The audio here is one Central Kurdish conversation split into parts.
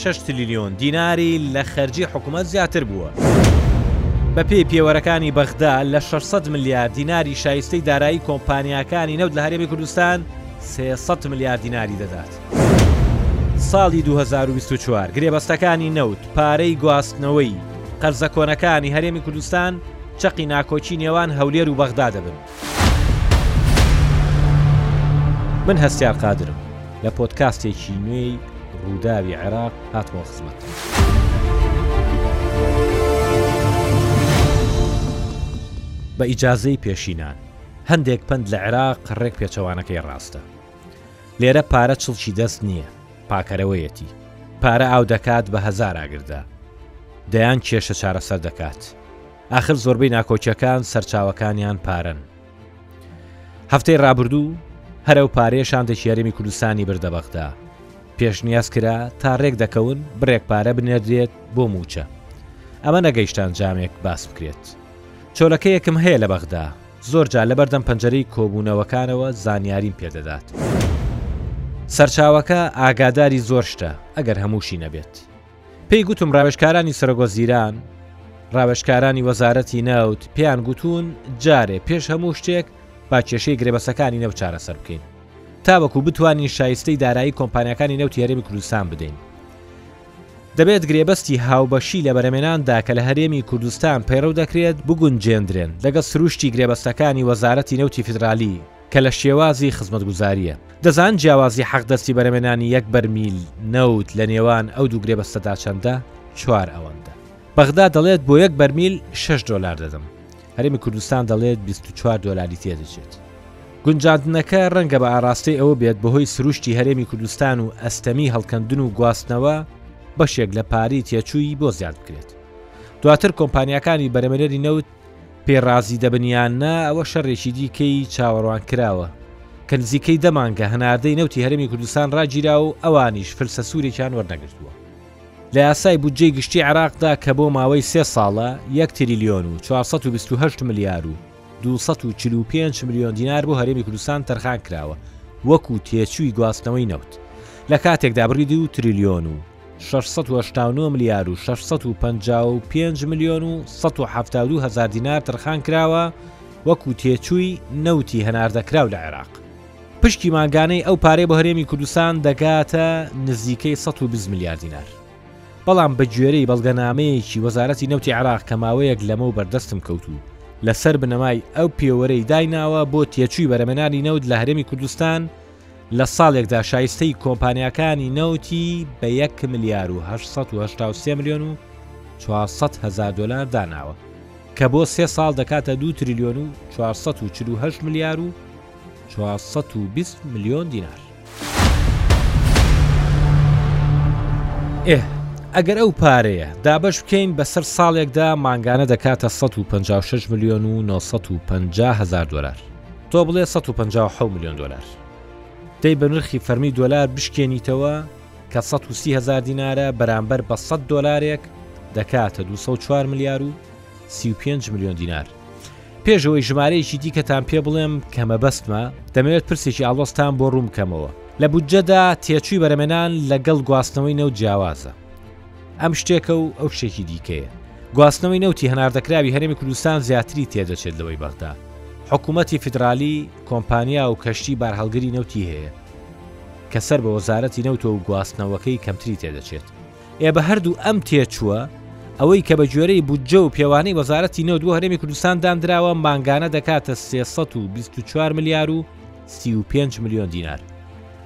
شەش تلیۆن دیناری لە خەرجی حکومەت زیاتر بووە. بەپێی پێوەرەکانی بەغدا، لە شەش سەد ملیار دیناری شایستەی دارایی کۆمپانیاکانی نەوت لە هەرێمی کوردستان، سێ سەد ملیار دیناری دەدات. ساڵی دوو هەزار و بیست و چوار، گرێبەستەکانی نەوت، پارەی گواستنەوەی قەرزە کۆنەکانی هەرێمی کوردستان، چەقی ناکۆکی نێوان هەولێر و بەغدا دەبن. من هەستیار قادرم لە پۆدکاستێکی نوێی ڕووداوی عێراق هاتمەوە خزمەتتان. بە ئیجاازەی پێشینان هەندێک پند لە عێراق ڕێک پێچەوانەکەی ڕاستە لێرە پارە چڵکی دەست نییە پاکەرەوەیەتی پارە ئاو دەکات بە هزار ئاگردا دەیان کێشە چارەسەر دەکات ئاخر زۆربەی ناکۆکیەکان سەرچاوەکانیان پارەن هەفتەی ڕابردوو هەرەو پارێ شاندێکی یاریمی کوردستانی بردە بەغدا پێشنیاز کرا تا ڕێک دەکەون بڕێک پارە بنێردرێت بۆ موچە ئەمە نەگەیشتان جامێک باس بکرێت چۆلەکەیەکم هەیە لە بەغدا زۆر جا لە بەردەم پەنجەرەی کۆبوونەوەکانەوە زانیاریم پێدەدات سەرچاوەکە ئاگاداری زۆر شتە ئەگەر هەمووشی نەبێت پێی گوتم ڕاوێژکارانی سەرۆکوەزیران، ڕاوێژکارانی وەزارەتی نەوت پێیان گوتوون جارێ پێش هەموو شتێک با کێشەی گرێبەستەکانی نەوت چارەسەر بکەین، تاوەکو بتوانین شایستەی دارایی کۆمپانیاکانی نەوتی هەرێمی کوردستان بدەین. دەبێت گرێبەستی هاوبەشی لە بەرەمێناندا کە لە هەرێمی کوردستان پەیڕەو دەکرێت بگونجێندرێن لەگەڵ سروشتی گرێبەستەکانی وەزارەتی نەوتی فیدرالی، کە لە شێوازی خزمەتگوزارییە. دەزان جیاوازی حەق دەستی بەرەمێنانی یەک بەرمیل نەوت لە نێوان ئەو دوو گرێبەستەدا چەندە؟ چوار ئەوەندە. بەغدا دەڵێت بۆ یەک بەرمیل شەش دۆلار دەدەم. هەرێمی کوردستان دەڵێت بیست و چوار دۆلاری تێدەچێت. گونجاندنەکە رەنگە بە ئاراستەی ئەوە بێت بەهۆی سرووشتی هەرێمی کوردستان و ئەستەمی هەڵکەندن و گواستنەوە بەشێک لە پارەی تێچووی بۆ زیاد بکرێت. دواتر کۆمپانیاکانی بەرەمێنەری نەوت، پێ ڕازی دەبن یان نا ئەوە شەڕێکی دیکەی چاوەڕوان کراوە کە نزیکەی دە مانگە هەناردەی نەوتی هەرێمی کوردستان ڕاگیرا و ئەوانیش فلسە سوورێکیان وەرنەگرتووە لە یاسای بودجەی گشتی عێراقدا کە بۆ ماوەی سێ ساڵە یەک تریلیۆن و 428 ملیار و 245 ملیۆن دینار بۆ هەرێمی کوردستان تەرخان کراوە وەکو تێچووی گواستنەوەی نەوت لە کاتێکدا بڕی دوو تریلیۆن و شەش سەد و هەشتا و نۆ ملیار و شەش سەد و پەنجا و پێنج ملیۆن و سەد و حەفتا و دوو هەزار دینار تەرخان کراوە وەکو تێچووی نەوتی هەناردەکراو لە عێراق. پشکی مانگانەی ئەو پارەی بۆ هەرێمی کوردستان دەگاتە نزیکەی سەد و بیست ملیار دینار. بەڵام بە گوێرەی بەڵگەنامەیەکی وەزارەتی نەوتی عێراق کە ماوەیەک لەمەو بەردەستم کەوت و لەسەر بنەمای ئەو پێوەرەی دایناوە بۆ تێچووی بەرەمێنانی نەوت لە هەرێمی کوردستان، لە ساڵێکدا شایستەی کۆمپانیاکانی نەوتی بە یەک ملیار و هەشت سەد و هەشتا و سێ ملیۆن و چوار سەد هەزار دۆلار داناوە، کە بۆ سێ ساڵ دەکاتە دوو تریلیۆن و چوار سەد و چل و هەشت ملیار و چوار سەد و بیست ملیۆن دینار. ئه ئەگەر ئەو پارەیە دابەش بکەین بەسەر ساڵێکدا مانگانە دەکاتە سەد و پەنجا و شەش ملیۆن و نۆ سەد و پەنجا هەزار دۆلار. تۆ بڵێ سەد و پەنجا و حەوت ملیۆن دۆلار دەی بە نرخی فەرمی دۆلار بشکێنیتەوە کە سەد و سی هەزار دینارە بەرامبەر بە سەد دۆلارێک دەکاتە دو سەد و چوار ملیار و سی و پێنج ملیۆن دینار پێشەوەی ژمارەیەکی دیکەتان پێ بڵێم کە مەبەستمە دەمەوێت پرسێکی ئاڵۆستان بۆ ڕووم بکەمەوە لە بودجەدا تێچووی بەرەمێنان لەگەڵ گواستنەوەی نەوت جیاوازە ئەم شتێکە و ئەو شتێکی دیکەیە. گواستنەوەی نەوتی هەناردەکراوی هەرێمی کوردستان زیاتری تێدەچێت لەوەی بەغدا. حکومەتی فیدرالی کۆمپانیا و کەشتی بارهەڵگری نەوتی هەیە کە سەر بە وەزارەتی نەوتە و گواستنەوەکەی کەمتری تێدەچێت. ئێ بە هەردوو ئەم تێچووە، ئەوەی کە بە گوێرەی بودجە و پێوانەی وەزارەتی نەوت بۆ هەرێمی کوردستان داندراوە مانگانە دەکاتە سێ سەد و بیست و چوار ملیار و سی و پێنج ملیۆن دینار.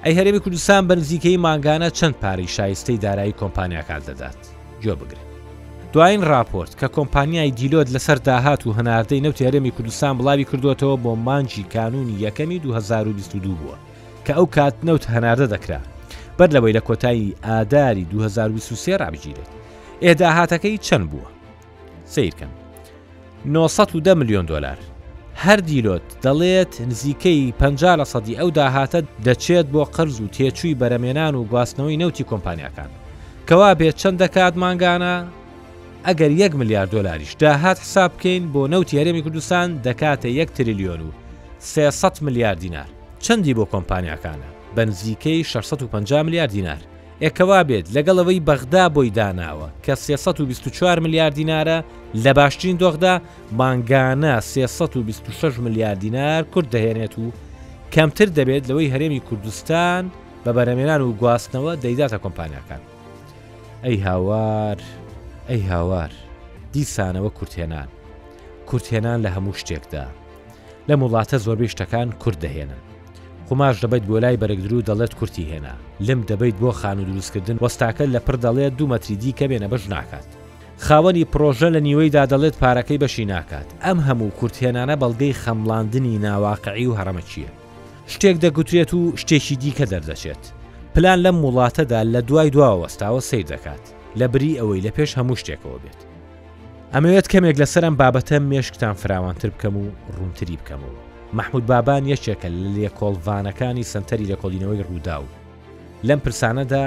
ئەی هەرێمی کوردستان بە نزیکەیی مانگانە چەند پارەی شایستەی دارایی کۆمپانیاکان دەدات؟ گوێ بگرن. دوایین ڕاپۆرت کە کۆمپانیای دیلۆت لەسەر داهات و هەناردەی نەوتی هەرێمی کوردستان بڵاوی کردووەتەوە بۆ مانگی کانوونی یەکەمی دوو هەزار و بیست و دوو بووە کە ئەو کات نەوت هەناردە دەکرا بەر لەوەی لە کۆتایی ئاداری دوو هەزار و بیست و سێ ڕابگیرێت ئێ داهاتەکەی چەند بووە؟ سەیرکەن نۆ سەد و دە ملیۆن دۆلار. هەر دیلۆت دەڵێت نزیکەی پەنجا لەسەدی ئەو داهاتە دەچێت بۆ قەرز و تێچووی بەرەمێنان و گواستنەوەی نەوتی کۆمپانیاکان. کە وابێت چەند دەکات مانگانە؟ ئەگەر یەک ملیار دۆلاریش داهات حساب بکەین بۆ نەوتی هەرێمی کوردستان دەکاتە یەک تریلیۆن و سێ سەد ملیار دینار. چەندی بۆ کۆمپانیاکانە؟ بە نزیکەی شەش سەد و پەنجا ملیار دینار. ئێ کە وا بێت، لەگەڵ ئەوەی بەغدا بۆی داناوە کە سێ سەد و بیست و چوار ملیار دینارە، لە باشترین دۆخدا مانگانە سێ سەد و بیست و شەش ملیار دینار کورت دەهێنێت و کەمتر دەبێت لەوەی هەرێمی کوردستان بە بەرهەمێنان و گواستنەوە دەیداتە کۆمپانیاکان. ئەی هاوار، ئەی هاوار، دیسانەوە کورتهێنان، کورتهێنان لە هەموو شتێکدا. لەم وڵاتە زۆربەی شتەکان کورت دەهێنن. قوماش دەبەیت بۆلای بەرگدرو دەڵێت کورتی هێنا لم دەبەیت بۆ خانو دروست کردن وەستاکە لە پر دەڵێت دوو مەتری دی کەمێ نە بەش ناکات خاوەنی پرۆژە لە نیوەی دا دەڵێت پارەکەی بەشی ناکات ئەم هەموو کورت هێنانە بەڵگەی خەمڵاندنی ناواقعی و هەڕەمەکیە شتێک دەگوترێت و شتێکی دیکە دەردەچێت پلان لەم وڵاتەدا لە دوای دواوە وەستاوە سەیر دەکات لە بری ئەوەی لە پێش هەموو شتێکەوە بێت. ئەمەوێت کەمێک لەسەر ئەم بابەتە مێشکتان فراوانتر بکەم و ڕوونتری بکەمەوە مححمود بابان یەکێکە لە لێکۆڵڤانەکانی سنتەری لێکۆڵینەوەی ڕوودا و لەم پرسانەدا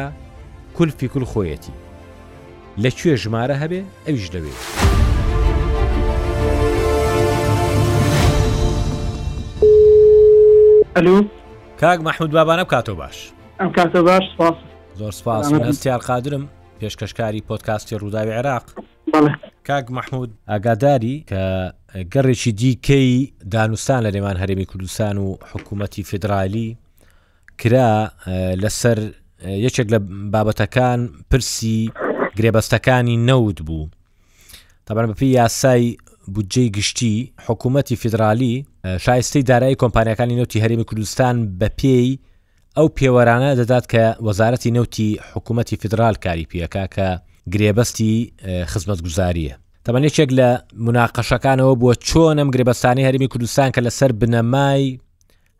کول فیکل خۆیەتی لەکوێ ژمارە هەبێ ئەویش لەوێ. ئەلو کاک مححمود بابانە بکاتەوە باش ئەم کاتە باش سپاس زۆر سپاس هەستیار قادرم پێشکەشکاری پۆتکاستی ڕووداوی عێراق کاک مححمود ئاگاداری کە گەڕێکی دیکەی دانوستان لە نێوان هەرێمی کوردستان و حکوومەتی فیدرالی کرا لەسەر یەکێک لە بابەتەکان پرسی گرێبەستەکانی نەوت بوو تابان بەپی یاسای بودجەی گشتی حکوومەتی فیدرالی شایستەی دارایی کۆمپانیەکانی نوتی هەرێمی کوردستان بە پێی ئەو پێوەرانە دەدات کە وەزارەتی نەوتی حکوومەتی فیدرال کاری پێکا کە گرێبەستی خزمەتگوزارییە. تەبەن یەکێک لە مناقەشەکانەوە بووە چۆن ئەم گرێبەستانەی هەرێمی کوردستان کە لەسەر بنەمای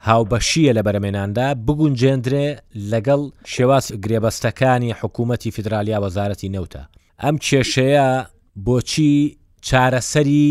هاوبەشییە لە بەرەمێناندا بگونجێندرێ لەگەڵ شێواز گرێبەستەکانی حکوومەتی فیدرالیا وەزارەتی نەوتە ئەم کێشەیە بۆچی چارەسەری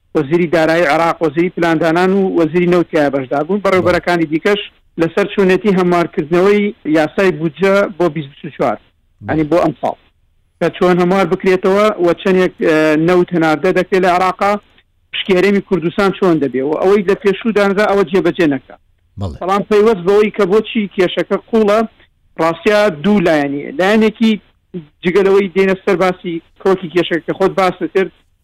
وەزیری دارایی عێراق، وەزیری پلاندانان و وەزیری نەوت تیایا بەشدار بوون، بەڕێوبەرەکانی دیکەش، لەسەر چۆنێتی هەموارکردنەوەی یاسای بودجە بۆ بیست بیست و چوار، یانی بۆ ئەمساڵ، کە چۆن هەموار بکرێتەوە و چەندێک نەوت هەناردە دەکرێت لە عێراق، پشکی هەرێمی کوردستان چۆن دەبێت و ئەوەی لە پێشوو دانرا ئەوە جێبەجێ نەکرا. بەڵام پەیوەست بەوەی کە بۆچی کێشەکە قووڵە، ڕاستە دوو لایەنی هەیە، لایەنێکی جگە لەوەی دێنە سەر باسی کۆکی کێشەکە کە خۆت باست کرد،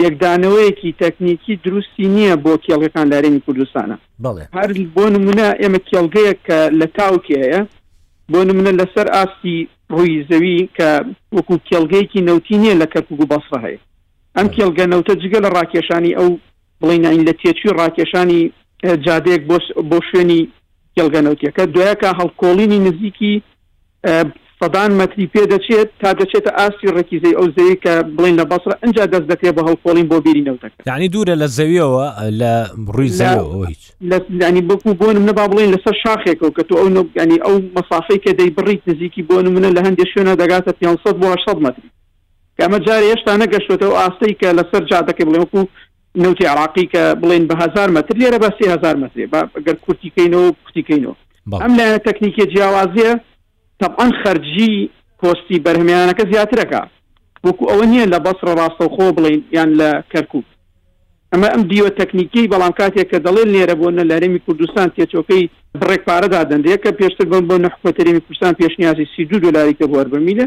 لێکدانەوەیەکی تەکنیکی دروستی نییە بۆ کێڵگەکان لە هەرێمی کوردستانا. بەڵێ. هەر بۆ نموونە ئێمە کێڵگەیەک کە لە تاوکی هەیە، بۆ نموونە لەسەر ئاستی ڕووی زەوی کە وەکوو کێڵگەیەکی نەوتی نییە لە کەرکووک و بەسڕە هەیە. ئەم کێڵگە نەوتە جگە لە ڕاکێشانی ئەو بڵێی ناین لە تێچووی ڕاکێشانی جادەیەک بۆ بۆ شوێنی کێڵگە نەوتییەکە، دوایەکە هەڵکۆڵینی نزیکی. سەدان مەتری پێ دەچێت تا دەچێتە ئاستی ڕەکیزەی ئەو زەویەی کە بڵێین لە بەسڕە، ئەنجا دەست دەکرێت بە هەڵکۆڵین بۆ بیری نەوتەکە. یەعنی دوورە لە زەویەوە، لە ڕووی لە زەویەوە هیچ. لە یەعنی وەکوو بۆ نموونە با بڵێین لەسەر شاخێکە و کە تۆ ئەو نۆ یەعنی ئەو مەسافەی کە دەیبڕیت نزیکی بۆ نموونە لە هەندێ شوێنا دەگاتە پێنج سەد بۆ هەشت سەد مەتری کە ئەمە جارێ هێشتا نەگەشتۆتە ئەو ئاستەی کە لەسەر جادەکەی بڵێ وەکوو نەوتی عێراقی کە بڵێین بە هەزار مەتر لێرە بە سێ هەزار مەترێ با گەر کورتی کەینەوە و پوختی کەینەوە بەڵێ ئەم لایەنە تەکنیکی جیاوازیە تەبعەن خەرجی کۆستی بەرهەمێنانەکە زیاترەکا وەکو ئەوە نییە لە بەسڕە ڕاستەوخۆ بڵێین یان لە کەرکوک ئەمە ئەم دیوە تەکنیکی بەڵام کاتێک کە دەڵێن لێرە بۆ نە لە هەرێمی کوردستان تێچۆکەی بڕێک پارە دادەنرێت کە پێشتر بم بۆ نە حکومەت هەرێمی کوردستان پێشنیازی سی و دوو دۆلاری کە بۆ هەر بەرمیلە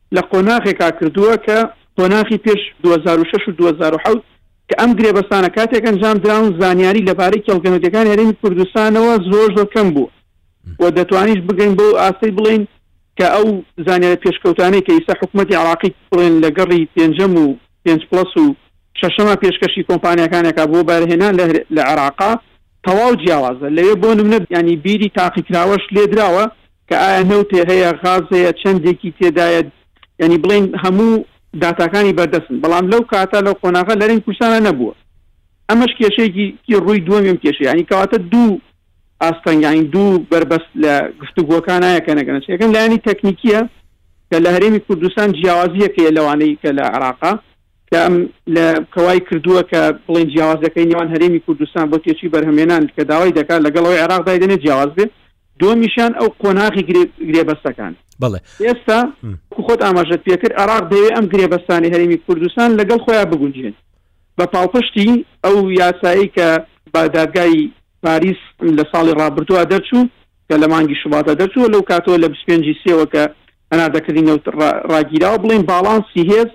لە قۆناغێکا کردووە کە قۆناغی پێش دوو هەزار و شەش و دوو هەزار و حەوت کە ئەم گرێبەستانە کاتێک ئەنجام دراون زانیاری لەبارەی کێڵگە نەوتییەکانی هەرێمی کوردستانەوە زۆر زۆر کەم بووە و دەتوانیش بگەین بەو ئاستەی بڵێین کە ئەو زانیارە پێشکەوتانەی کە ئیستا حکوومەتتی عراقی بڵێن لە گەڕی پێنجەم و پێنج پڵەس و شەشەما پێشکەشی کۆمپانیەکانێکا بۆ بارهێنان لە عێراقا تەواو جیاوازە لەوێ بۆ نمونە ینی بیری تاقیکراوەش لێدراوە کە ئایا نەوتێ هەیە غاز هەیە چەندێکی تێدایە یانی بڵێین هەموو داتاکانی بەردەستن بەڵام لەو کاتە لەو قۆناغە لەرێن کوردستانە نەبووە ئەمەش کێشەیەکی کی ڕووی دووەم ئەم کێشە ینی کەواتە دوو ئاستەنگین دوو بەربەست لە گفتوگۆکان نایە کە نەگەنە چەکەم لایانی تەکنیکیە کە لە هەرێمی کوردستان جیاوازیەکەیە لەوانەی کە لە عراقا کە ئەم لە کەوای کردووە کە بڵێن جیاوازەکەی نێوان هەرێمی کوردستان بۆ تێچوی بەرهەمێنان کە داوای دەکات لەگەڵەوەی عێراق دایدنێ جیاواز بێ دووەمیشیان ئەو قۆناغی گرێبەستەکانە. بەڵێ. ئێستا وەکو خۆت ئاماژەت پێ کرد، عێراق دەیەوێت ئەم گرێبەستانەی هەرێمی کوردستان لەگەڵ خۆیان بگونجێنێت. بە پاڵپشتی ئەو یاسایەی کە بە دادگای پاریس لە ساڵی ڕابردووە دەرچوو، کە لە مانگی شوباتدا دەرچوو و لەو کاتەوە لە بیست و پێنج ی سێوە کە هەناردەکردنی نەوت ڕاگیراوە، بڵێین باڵانسی هێز،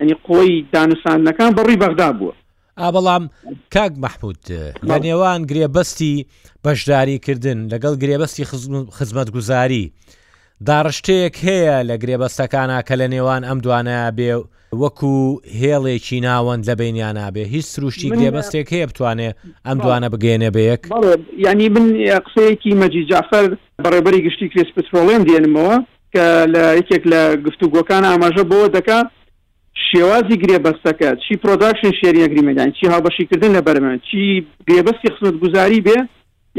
یانی قوەی دانوستاندنەکان بە ڕووی بەغدا بووە. ئا بەڵام کاک مەحمود لە نێوان گرێبەستی بەشداری کردن لەگەڵ گرێبەستی خزمەت گوزاری داڕشتەیەک هەیە لە گرێبەستەکانە کە لە نێوان ئەم دوانە بێ وەکو هێڵێکی ناوەند لە بینیان نابێ هیچ سروشتی گرێبەستێک هەیە بتوانێ ئەم دوانە بگەێنێ بە یەک ینی من قسەیەکی مەجی جعفەر بەڕێبەری گشتی کرێس پترۆڵێن دێنمەوە کە لە یەکێک لە گفتوگۆکان ئاماژە بۆ دەکا شێوازی گرێبەستەکە چی پرۆداکشن شێرینگ ئەگریمێنت یانی چی هاوبەشی کردن لە بەرمەند چی گرێبەستی خزمەتگوزاری بێ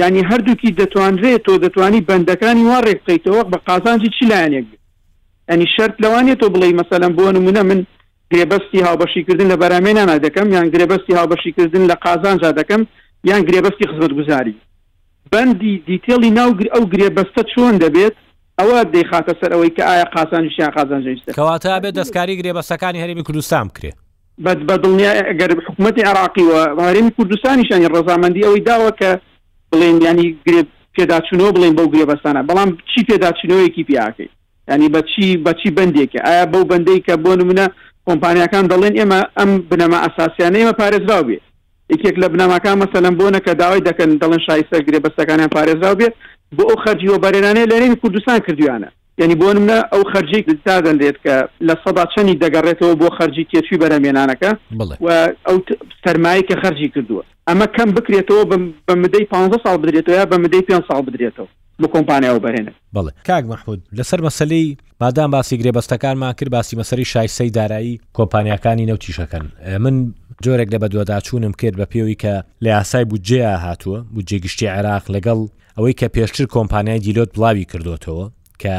یانی هەردووکی دەتوانرێ تۆ دەتوانی بەندەکانی وا ڕێک بخەیتەوە بە قازانجی چ لایەنێک بێ یانی شەرت لەوانێت تۆ بڵێی مەسەلەن بۆ نمونە من گرێبەستی هاوبەشی کردن لە بەرامێنانا دەکەم یان گرێبەستی هاوبەشی کردن لە قازانجا دەکەم یان گرێبەستی خزمەتگوزاری بەندی دیتێڵی ناو ئەو گرێبەستە چۆن دەبێت، ئەوە دەیخاتە سەر ئەوەی کە ئایا قازانجیشە یان قازانجنیشتە. کەواتە ئەبێت دەستکاری گرێبەستەکانی هەرێمی کوردستان بکرێت. بە دڵنیای ئەگەر حکومەتی عێراقی و هەرێمی کوردستانیش یانی ڕەزامەندی ئەوەی داوە کە بڵێن یانی گرێ پێداچوونەوە بڵێن بەو گرێبەستانە، بەڵام چی پێداچوونەوەیەکی پێ ئاکەین؟ یانی بە چی بە چی بەندێکە؟ ئایا بەو بەندەی کە بۆ نموونە کۆمپانیاکان دەڵێن ئێمە ئەم بنەما ئەساسییانە ئێمە پارێزراو بێ؟ یەکێک لە بنەماکان مەسەلەن بۆنە کە داوای دەکەن دەڵێن شای سەر گرێبەستەکانیان پارێزراو بێت بۆ ئەو خەرجی وەبەرێنانەی لە هەرێمی کوردستان کردویانە یانی بۆ نمونە ئەو خەرجی دادەنرێت کە لە سەدا چەندی دەگەڕێتەوە بۆ خەرجی تێچوی بەرەمێنانەکە و ئەو سەرمایە کە خەرجی کردووە ئەمە کەم بکرێتەوە بە مدەی پ ساڵ بدرێتەوە یا بە مدەی پێ ساڵ بدرێتەوە بۆ کۆمپانیا وەبەرهێنن. بەڵێ کاک مەحمود لەسەر مەسەلەی بادام باسی گرێبەستەکانمان کرد باسی مەسەلەی شایستەی دارایی کۆمپانیاکانی نەوتیش ئەکەن من جۆرێک لە بەدواداچوونم کرد بە پێوەی کە لە یاسای بودجەیە هاتووە بودجەی گشتی عێراق لەگەڵ ئەوەی کە پێشتر کۆمپانیای دیلۆت بڵاوی کردوتەوە کە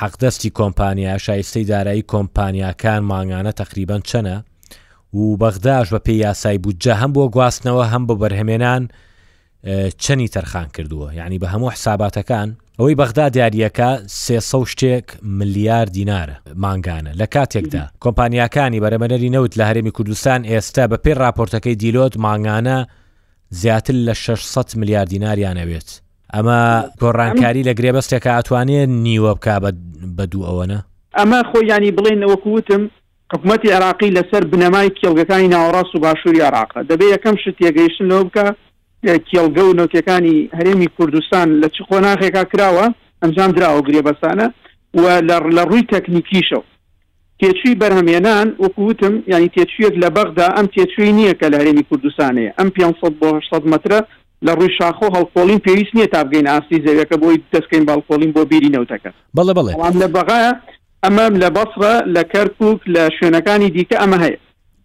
حەقدەستی کۆمپانیا شایستەی دارایی کۆمپانیاکان مانگانە تقریبان چەنە و بەغداش بە پێی یاسای بودجە هەم بۆ گواستنەوە هەم بە بەرهەمێنان چەنی تەرخان کردووە یعنی بە هەموو حساباتەکان ئەوەی بەغدا دیاریەکە سێ سە شتێک ملیار دینارە مانگانە لە کاتێکدا کۆمپانیاکانی بەرەمەری نەوت لە هەرێمی کوردستان ئێستا بە پێی راپۆرتەکەی دیلۆت مانگانە زیاتر لە 600 ملیار دیناریان ئەوێت ئەمە گۆڕانکاری لە گرێبەستێکە ئەتوانێت نیوە بک بە دوو ئەوەنە ئەمە خۆی ینی بڵێن وەکووتم حکومەتی عێراقی لەسەر بنەمای کێڵگەکانی ناوەڕاست و باشووری عێراقە، دەبێ یەکەم شت تێگەیشتن لەوە بکا کێڵگە و نەوتیەکانی هەرێمی کوردستان لە چ قۆناغێکا کراوە، ئەنجام دراوە ئەو گرێبەستانە و لە لە ڕووی تەکنیکیشەوە تێچووی بەرهەمهێنان وەکو وتم یانی تێچوویەک لە بەغدا ئەم تێچووی نییە کە لە هەرێمی کوردستان هەیە، ئەم پێنج سەد بۆ هەشت سەد مەترە لە ڕووی شاخە و هەڵکۆڵین پێویست نییە تا بگەینە ئاستی زەویەکە بۆی دەست کەین بە هەڵکۆڵین بۆ بیری نەوتەکە. بەڵێ بەڵێ. بەڵام لە بەغا. ئەمەم لە بەسڕە، لە کەرکووک، لە شوێنەکانی دیکە ئەمە هەیە.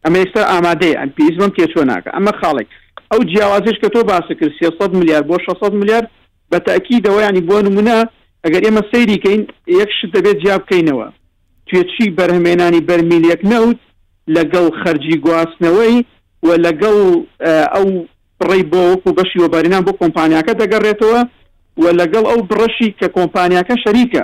ئەمە ئێستا ئامادەیە، ئەم پێویست بەم تێچووە ناکات. ئەمە خاڵێک. ئەو جیاوازیەش کە تۆ باست کرد، سێ سەد ملیار بۆ شەش سەد ملیار، بە تەئکیدەوە یانی بۆ نموونە ئەگەر ئێمە سەیری کەین، یەک شت دەبێت جیا بکەینەوە، توێچووی بەرهەمێنانی بەرمیلێک نەوت لەگەڵ خەرجی گواستنەوەی و لەگەڵ ئەو بڕەی بۆ وەکوو بەشی وەبەرهێنان بۆ کۆمپانیاکە دەگەڕێتەوە و لەگەڵ ئەو بڕەشی کە کۆمپانیاکە شەریکە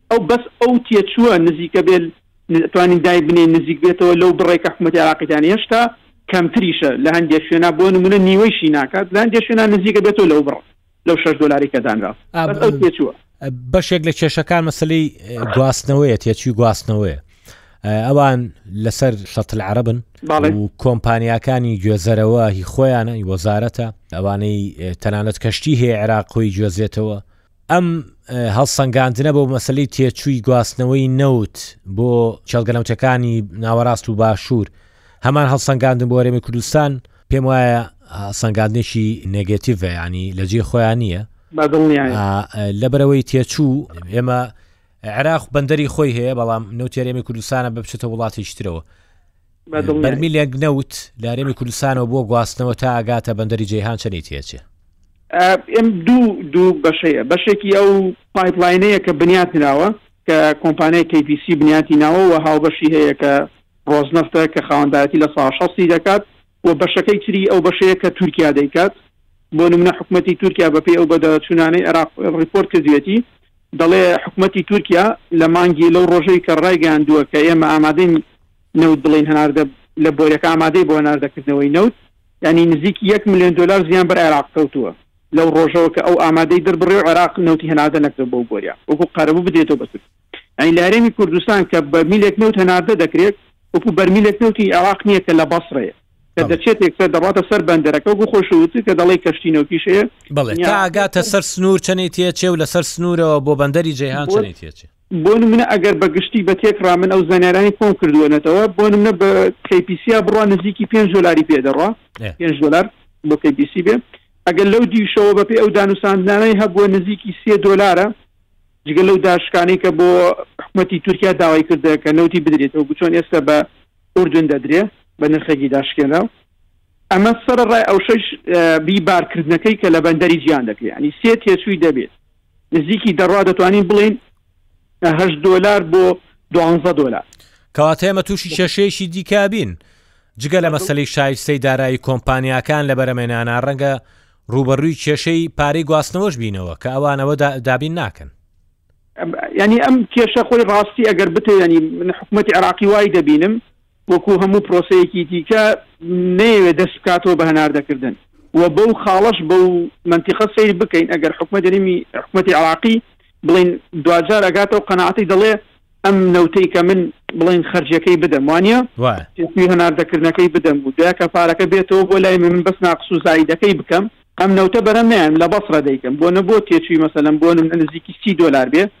ئەو بەس ئەو تێچووە نزیکە بێ توانین دای بنێین نزیک بێتەوە لەو بڕەی کە حکومەتی عێراقی دانێ هێشتا کەمتریشە لە هەندێ شوێنا بۆ نمونە نیوەیشی ناکات لە هەندێ شوێنا نزیکە بێتەوە لەو بڕە لەو شەش دۆلاری کە دانرا بەس ئەو تێچووە بەشێک لە کێشەکان مەسلەی گواستنەوەیە تێچوی گواستنەوەیە ئەوان لەسەر شەتل عربن و کۆمپانیاکانی گوێزەرەوە هی خۆیانە وەزارەتە ئەوانەی تەنانەت کەشتی هەیە عێراق خۆی گوێزێتەوە ئەم هەڵسەنگاندنە بۆ مەسلەی تێچووی گواستنەوەی نەوت بۆ کێڵگە نەوتەکانی ناوەڕاست و باشوور هەمان هەڵسەنگاندن بۆ هەرێمی کوردستان پێم وایە سەنگاندنێکی نگەتیڤە ینی لە جێ خۆیان نییە لەبەرەوەی تێچوو ئێمە عێراق بەندەری خۆی هەیە بەڵام نەوتێرێمی کوردستانە بە بچێتە وڵاتیشترەوە بەرمیلێک نەوت لە هەرێمی کوردستانەوە بۆ گواستنەوە تا ئەگاتە بەندەری جەیهان چەنی تێچێ؟ ئەم دوو دوو بەشەیە بەشێکی ئەو پایپلاینەیە کە بنیات نراوە کە کۆمپانیای KPC بنیاتی ناوە و هاوبەشی هەیە کە ڕۆزنەفتە کە خاوەندایەتی لە ساڵ شەستی دەکات و بەشەکەی تری ئەو بەشەیە کە تورکیا دەیکات بۆ نمونە حکوومەتی تورکیا بەپێی ئەو بەدەچوونانەی عێراق ڕیپۆرت کردوێتی دەڵێ حکوومەتی تورکیا لە مانگی لەو ڕۆژەی کە ڕایگەیاندووە کە ئێمە ئامادەین نەوت بڵێین هەناردە لە بۆریەکە ئامادەیە بۆ هەناردەکردنەوەی نەوت یانی نزیکی یەک ملیۆن دۆلار زیان بەر عێراق کەوتووە لەو ڕۆژەوە کە ئەو ئامادەی دەربڕی و عێراق نەوتی هەناردە نەکردەوە بەو بۆریە وەکو قەرەبوو بدرێتەوە بە تورکیا یانی لە هەرێمی کوردستان کە بەرمیلێک نەوت هەناردە دەکرێت وەکو بەرمیلێک نەوتی عێراق نییە کە لە بەسڕەیە کە بەڵێ دەچێت یەکسەر دەڕواتە سەر بەندەرەکە وەکو خۆی شووت کە دەڵێی کەشتی نەوتیش هەیە بەڵێ تا تەنیا ئەگاتە سەر سنوور چەنێی تێچێ و لەسەر سنوورەوە بۆ بەندەری جەیهان بۆ چەنێی تێچێ؟ بۆ نمونە ئەگەر بە گشتی بە تێکڕا من ئەو زانیارانەی خۆم کردووەنەتەوە بۆ نمونە بە کەیپیسیا بڕە نزیکی پێنج دۆلاری پێ دەڕا پێنج دۆلار بۆ کەیپیسی بێ ئەگەر لەو دیوشەوە بە پێ ئەو دانوساندنانەی هەبووە نزیکی سێ دۆلارە جگە لەو داشکانەی کە بۆ حکوومەتی تورکیا داوای کردە کە نەوتی بدرێتەوە گوچۆن ئێستا بە ئوردن دەدرێ بە نرخێکی داشکێنراو ئەمە سەر ڕای ئەو شش بی بارکردنەکەی کە لە بەندەری جیان دەکرێت ینی سێ تێچووی دەبێت نزیکی دەڕا دەتوانین بڵین هەشت دۆلار بۆ دوانزە دۆلار کەواتە ئێمە تووشی کێشەیەکی دیکە بین جگە لە مەسلی شایستەی دارایی کۆمپانیاکان لە بەرەمێنانە ڕەنگە ڕوبەڕووی کێشەی پارەی گواستنەوەش بینەوە کە ئەوانەوە دابین ناکەن ینی ئەم کێشە خۆی ڕاستی ئەگەر بتێ ینی من حکوومەتتی عراقی وای دەبینم وەکو هەموو پرۆسەیەکی دیکە نەیەوێت دەست بکاتەوە بە هەناردەکردن و بەو خاڵەش بەو مەنتیقە سەیر بکەین ئەگەر حکومەت دەریمی حکومەتی عراقی بڵین دواجار ئەگاتەوە قەناعەتی دەڵێ ئەم نەوتەی کە من بڵین خەرجیەکەی بدەم وانە توی هەناردەکردنەکەی بدەم و دوای کە پارەکە بێتەوە بۆ لای من بەس ناقص و زایدەکەی بکەم ئەم نەوتە بەرە نایەن لە بەسرە دەیکەم بۆ نە بۆ تێچووی مەسەلم بۆ نزیکی سی دلار بێ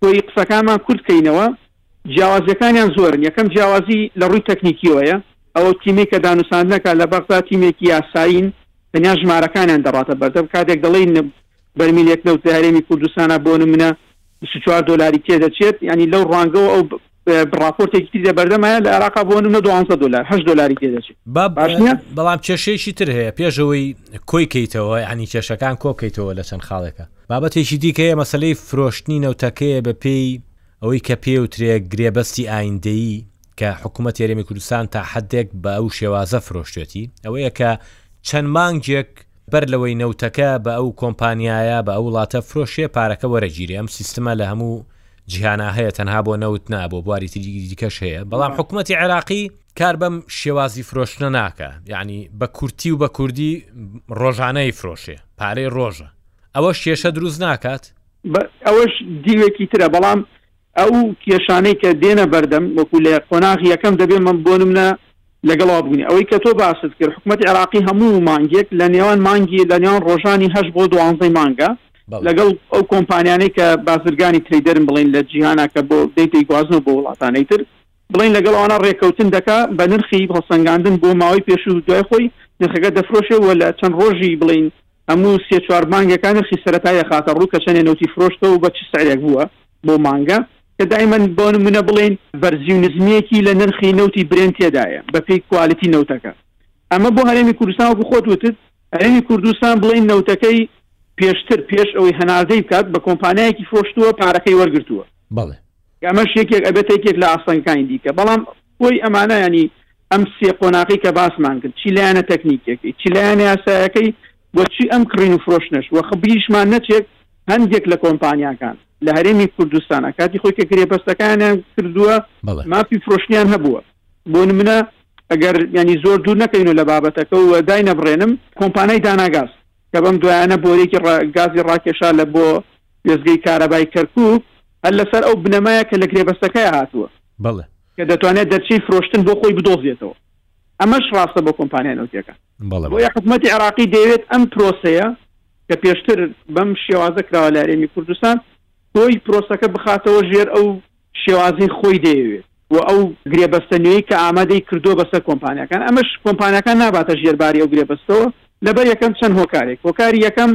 کۆی قسەکانمان کورت کەینەوە جیاوازیەکانیان زۆرن یەکەم جیاوازی لە ڕووی تەکنیکیەوەیە ئەوە تیمەی کە دانوساندنەکا لە بەغدا تیمێکی یاسایین تەنیا ژمارەکانیان دەڕاتە بەردەم کاتێک دەڵێین بەرمیلێک نەوت لە هەرێمی کوردستانا بۆ نمونە بیست و چوار دۆلاری تێدەچێت یانی لەو ڕوانگەوە ئەو ڕاپۆرتێکی تریدا بەردەمایە لە عێراقا بۆ نمونە دوانزە دۆلار هەشت دۆلاری تێ دەچێت با باش نییە؟ بەڵام کێشەیەکی تر هەیە پێشەوەی کۆی کەیتەوە ینی کێشەکان کۆکەیتەوە لە چەند خاڵێکە بابەتێکی دیکەیە مەسلەی فرۆشتنی نەوتەکەیە بە پێی ئەوەی کە پێ وترێ گرێبەستی ئایندەیی کە حکوومەت یاریمی کوردستان تا حدێک بە ئەو شێوازە فرۆشتێتی ئەوەیە کە چەند مانگێک بەر لەوەی نەوتەکە بە ئەو کۆمپانیایە بە ئەو وڵاتە فرۆشێ پارەکە وەرەگیری ئەم سیستمە لە هەموو جیهانا هەیە تەنها بۆ نەوت نا بۆ بواری تری دیکەش هەیە بەڵام حکوومەتتی عێراقی کار بەم شێوازی فرۆشتنە ناکە یعنی بە کورتی و بە کوردی ڕۆژانەی فرۆشێ پارەی ڕۆژە ئەوە شێشە دروست ناکات ئەوەش دیوێکی ترە بەڵام ئەو کێشانەی کە دێنە بەردەم وەکو لە قۆناغ یەکەم دەبێ من بۆ منە لەگەڵا بوونی ئەوەی کە تۆ باست کرد حکوومەت عێراقی هەموو مانگێک لە نێوان مانگی لە نێوان ڕۆژانی هەش بۆ دوانزەی مانگە لەگەڵ ئەو کۆمپانیانەی کە بازرگانی ترەیدەرن بڵێن لە جیهانا کە بۆ دەی دەیگوازنەوە بۆ وڵاتانەی تر بڵێن لەگەڵ ئەوانە ڕێکەوتن دەکا بە نرخی هەڵسەنگاندن بۆ ماوەی پێش و دوای خۆی نرخەکە دەفرۆشێ و لە چەند ڕۆژی بڵین هەموو سێ چوار مانگەکان نرخی سەتای دەخاتە ڕوو کە چەندێ نەوتی فرۆشتەوە و بە چ سعرێک بووە بۆ مانگە کە دایمەن بۆ نمونە بڵین بەرزی و نزمیەکی لە نرخی نەوتی برێن تێدایە بەپێی کوالتی نەوتەکە ئەمە بۆ هەرێمی کوردستان وەکو خۆت وتت هەرێمی کوردستان بڵێین نەوتەکەی پێشتر پێش ئەوەی هەناردەی بکات بە کۆمپانیایەکی فرۆشتووە پارەکەی وەرگرتووە. بەڵێ. ئەمەش یەکێک ئەبێتە یەکێک لە ئاستەنگەکانی دیکە. بەڵام کۆی ئەمانە یانی ئەم سێ قۆناغەی کە باسمان کرد چی لایەنە تەکنیکیەکەی چی لایەنە یاسایەکەی و چی ئەم کڕین و فرۆشتنەش وە خە بیریشمان نەچێت هەندێک لە کۆمپانیاکان لە هەرێمی کوردستان ئەکاتی خۆی کە گرێبەستەکانیان کردووە مافی فرۆشتنیان هەبووە. بۆ نمونە ئەگەر یانی زۆر دوور نەکەوینەوە لە بابەتەکە و داینەبڕێنم کۆمپانای داناگاز کە بەم دوایانە بۆرێکی گازی ڕاکێشا لە بۆ وێستگەی کارەبای کەرکوک هەر لەسەر ئەو بنەمایە کە لە گرێبەستەکەی هاتووە کە دەتوانێت دەرچەی فرۆشتن بۆ خۆی بدۆزێتەوە ئەمەش ڕاستە بۆ کۆمپانیا نەوتیەکان بۆیە حکوومەتی عراقی دەوێت ئەم پرۆسەیە کە پێشتر بەم شێوازە کراوە لە هەرێمی کوردستان تۆی پرۆسەکە بخاتەوە ژێر ئەو شێوازی خۆی دەیەوێت و ئەو گرێبەستە نوێی کە ئامادەی کردووە بەسەر کۆمپانیاکان ئەمەش کۆمپانیاکان ناباتە ژێر باری ئەو گرێبەستەوە لەبەر یەکەم چەند هۆکارێک هۆکاری یەکەم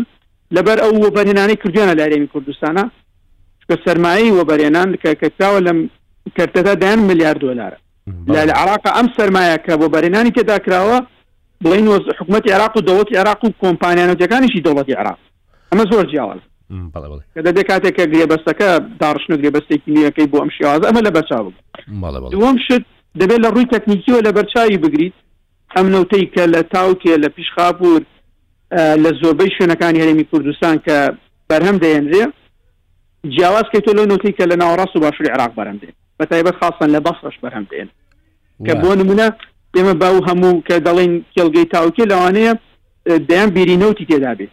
لەبەر ئەو وەبەرهێنانەی کردویانە لە هەرێمی کوردستانە چونکە سەرمایەی وەبەرێنان کە کە کراوە لەم کەرتەدا دەیان ملیار دۆلارە لە لە عراق ئەم سەرمایە کە بۆ بەرێنانی تێدا کراوە بڵین حکوومەت عێراق و دەوڵەتی عێراق و کۆمپانیانەتەکانیشی دەوڵەتی عێراق ئەمە زۆر جیاوازە کە دەبێت کاتێک کە گرێبەستەکە داڕشتن و گرێبەستێکی نوێەکەی بۆ ئەم شێوازە ئەمە لە بەرچاو بگرێت دووەم شت دەبێت لە ڕووی تەکنیکیەوە لە بەرچاوی بگریت ئەم نەوتەی کە لە تاوکێ لە پیشخاپور لە زۆربەی شوێنەکانی هەرێمی کوردستان کە بەرهەم دەێنرێ جیاواز کە تۆ لەو نوتی کە لە ناوەڕاست و باشوری عراق بەرەم دێن بە تایبەت خاستن لە بەسەش بەرهەم دێن کە بۆ نمونە ئێمە باو هەموو کە دەڵێن کێڵگەی تاوکێ لەوانەیە دەیان بیری نەوتی تێدا بێ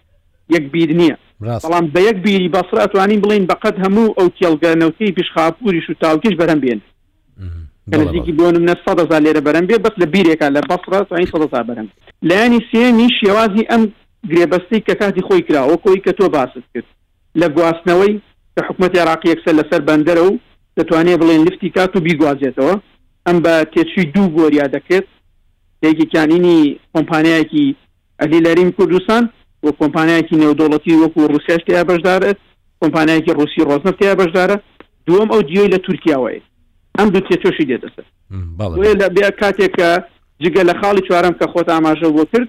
یەک بیر نییە، ڕاستە. بەڵام بە یەک بیری بەسڕ ئەتوانین بڵێین بە قەد هەموو ئەو کێڵگە نەوتیەی پیشخاپووریش و تاوکێش بەرهەم بێنن. کە بەڵێ بەڵێ. نزیکی بۆ نمونە سەد هەزار لێرە بەرهەم بێ بەس لە بیرێکا لە بەسڕە توانین سەد هەزار بەرهەم بێ. لایەنی سێیەمیش شێوازی ئەم گرێبەستەی کە کاتی خۆی کراوە وەکو ئەوەی کە تۆ باست کرد. لە گواستنەوەی کە حکومەتی عێراق یەکسەر لەسەر بەندەرە و دەتوانێت بڵێن لفتی کات و بیگوازێتەوە، ئەم بە تێچووی دوو بۆریا دەکرێت کە یەکێکیان هینی کۆمپانیایەکی ئەهلی لەرین کوردستان و کۆمپانیایەکی نێودەوڵەتی وەکو روسیاش تێیا بەشدارە، کۆمپانیایەکی روسی رۆزنەفت تێیا بەشدارە، دووەم ئەو دیۆی لە تورکیاوەیە ئەم دوو تێچۆشی دێتە سەر بۆیە لە کاتێک کە جگە لە خاڵی چوارەم کە خۆت ئاماژە بۆ کرد،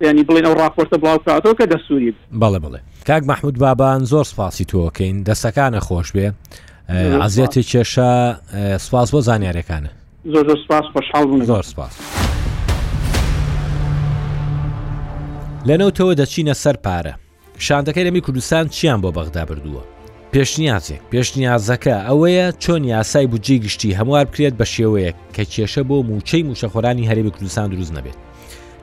یانی بڵێن ئەو ڕاپۆرتە بڵاوکاتەوە کە دەستووری بوو. بەڵێ بەڵێ کاک مەحمود بابان زۆر سپاسی تۆکەین دەستەکانە خۆش بێ عزیێتی کێشە سپاس بۆ زانیارەکانە زۆر زۆر سپاس خۆشحاڵ بوون زۆر سپاس. لەنەوتەوە دەچینە سەر پارە شاندەکەی رەمی کوردستان چیان بۆ بەغدا بردووە؟ پێشنیازێک، پێشنیازەکە ئەوەیە چۆن یاسای بودجەی گشتی هەموار بکرێت بە شێوەیەک کە کێشە بۆ مووچەی مووچەخۆرانی هەرێمی کوردستان دروست نەبێت.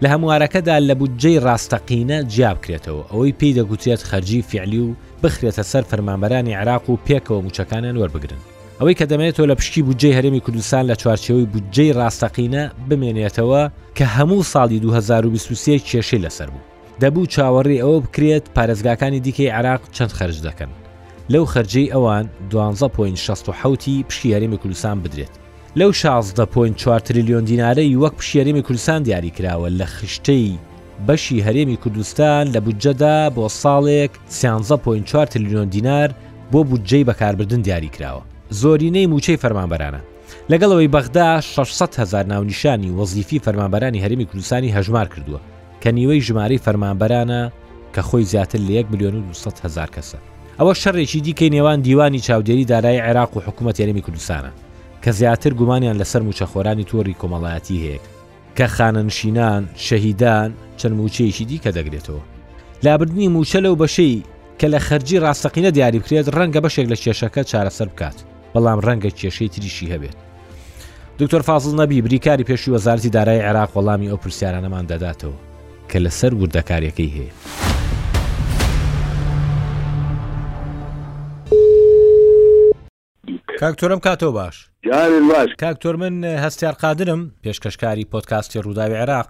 لە هەموارەکەدا لە بودجەی راستەقینە جیا بکرێتەوە ئەوەی پێی دەگوترێت خەرجی فیعلی و بخرێتە سەر فەرمانبەرانی عێراق و پێکەوە مووچەکانیان وەربگرن. ئەوەی کە دەمێنێتەوە لە پشکی بودجەی هەرێمی کوردستان لە چوارچێوەی بودجەی راستەقینە بمێنێتەوە کە هەموو ساڵی دوو هەزار و بیست و سێ کێشەی لەسەر بوو. دەبوو چاوەڕێی ئەوە بکرێت پارێزگاکانی دیکەی عێراق چەند خەرج دەکەن، لەو خەرجەی ئەوان دوانزە پۆینت شەست و حەوت ی پشکی هەرێمی کوردستان بدرێت، لەو شازدە پۆینت چوار ترلیۆن دینارەی وەک پشکی هەرێمی کوردستان دیاریکراوە لە خشتەی بەشی هەرێمی کوردستان لە بودجەدا بۆ ساڵێک سیانزە پۆینت چوار ترلیۆن دینار بۆ بودجەی بەکاربردن دیاریکراوە، زۆرینەی مووچەی فەرمانبەرانە. لەگەڵ ئەوەی بەغدا شەش سەد هەزار ناونیشانی وەزیفی فەرمانبەرانی هەرێمی کوردستانی هەژمار کردووە، کە نیوەی ژمارەی فەرمانبەرانە کە خۆی زیاتر لە یەک ملیۆن و دوو سەد هەزار کەسە. ئەوە شەڕێکی دیکەی نێوان دیوانی چاودێری دارایی عێراق و حکوومەت هەرێمی کوردستانە کە زیاتر گومانیان لەسەر مووچەخۆرانی تۆڕی کۆمەڵایەتی هەیە کە خانەنشینان، شەهیدان، چەند مووچەیەکی دیکە دەگرێتەوە. لابردنی مووچە لەو بەشەی کە لە خەرجی ڕاستەقینە دیاری بکرێت ڕەنگە بەشێک لە کێشەکە چارەسەر بکات. بەڵام ڕەنگە کێشەی تریشی هەبێت دکتۆر فازل نەبی بریکاری پێشی وەزارتی دارای عێراق وەڵامی ئەو پرسیارانەمان دەداتەوە کە لەسەر وردەکاریەکەی هەیە. کاکتۆرم کاتەوە باش کاکتۆر من هەستار قادرم پێشکەشکاری پۆتکاستی ڕووداوی عێراق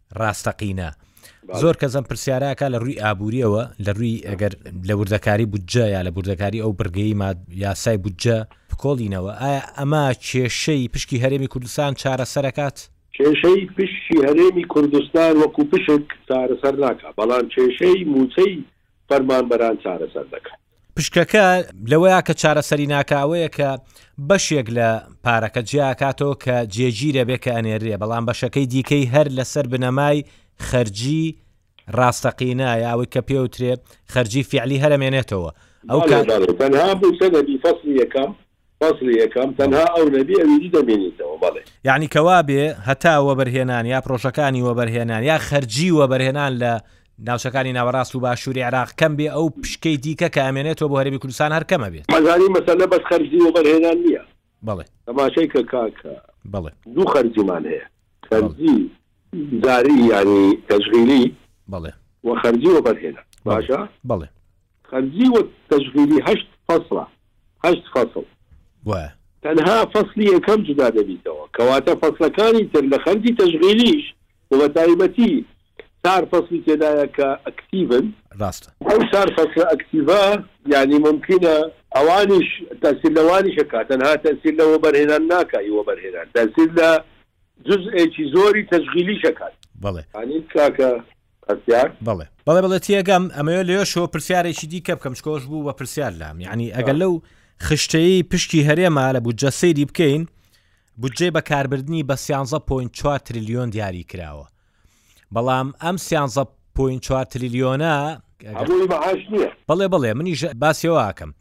ڕاستەقینە زۆر کەس ئەم پرسیارەکە لە ڕووی ئابووریەوە لە ڕووی ئەگەر لە وردەکاری بودجە یا لە بردەکاری ئەو بڕگەی ما یاسای بودجە بکۆڵینەوە ئایا ئەمە کێشەی پشکی هەرێمی کوردستان چارەسەرەکات کێشەی پشکی هەرێمی کوردستان وەکو پشک چارەسەر ناکات بەڵام کێشەی مووچەی فەرمانبەران چارەسەر دەکات. پشکەکە لەوەیە کە چارەسەری ناکە ئەوەیە کە بەشێک لە پارەکە جیاکاتەوە کە جێگیرە بێ کە ئەنێرێ بەڵام بەشەکەی دیکەی هەر لەسەر بنەمای خەرجی ڕاستەقینە یاوەی کە پێوترێ خەرجی فعلی هەرمێنێتەوە ئەو تەنها بوو سەنەدی فەسلی یەکەم فەسڵی یەکەم، تەنها ئەو نەبی ئەویدی دەمێنیتەوە، بەڵێ. یەعنی کە وا بێ هەتا وەبەرهێنان یا پرۆژەکانی وەبەرهێنان یا خەرجی وەبەرهێنان لە ناوچەکانی ناوەڕاست و باشووری عێراق کەم بێ ئەو پشکەی دیکە کە ئەمێنێتەوە بۆ هەرێمی کوردستان هەر کەم ئەبێت. ئەزانی مەسەلە بەس خەرجی وەبەرهێنان نییە. بەڵێ. تەماشای کە کاک. بەڵێ. دوو خەرجیمان هەیە. خەرجی جاری یانی تەشغیلی. بەڵێ. وە خەرجی وەبەرهێنان. باشە. بەڵێ. خەرجی وەک تەشغیلی هەشت فەسڵە، هەشت فەسڵ. وە. تەنها فەسڵی یەکەم جودا دەبیتەوە. کەواتە فەسڵەکانی تر لە خەرجی تەشغیلیش و بە تایبەتی چار فەسڵی تێدایە کە ئەکتیڤن. ڕاستە. ئەو چار فەسڵە ئەکتیڤە یانی مومکینە ئەوانیش تەئسیر لەوانیش هەکا، تەنها تەئسیر لە وەبەرهێنان ناکا، هی وەبەرهێنان تەئسیر لە جوزئێکی زۆری تەشغیلیش هەکات. بەڵێ. ئەنیت کاکە پرسیار؟ بەڵێ بەڵێ بەڵێ تێگەم ئەمەوێ لەۆشەوە پرسیارێکی دیکە بکەم چکە ئەوش بوو بە پرسیار لام یعنی ئەگەر لەو خشتەی پشکی هەرێما لە بودجە سەیری بکەین بودجەی بەکاربردنی بە 13.4 تریلیۆن دیاری کراوە بەڵام ئەم 13.4 تریلیۆنە هەمووی مەعاش نییە. بەڵێ بەڵێ منیش باسی ئەوە ئەکەم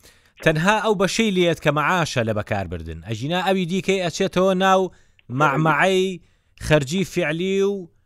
تەنها ئەو بەشەی لێت کە مەعاشە لە بەکاربردن ئەگینا ئەوی دیکەی ئەچێتەوە ناو مەعمەعەی خەرجی فیعلی و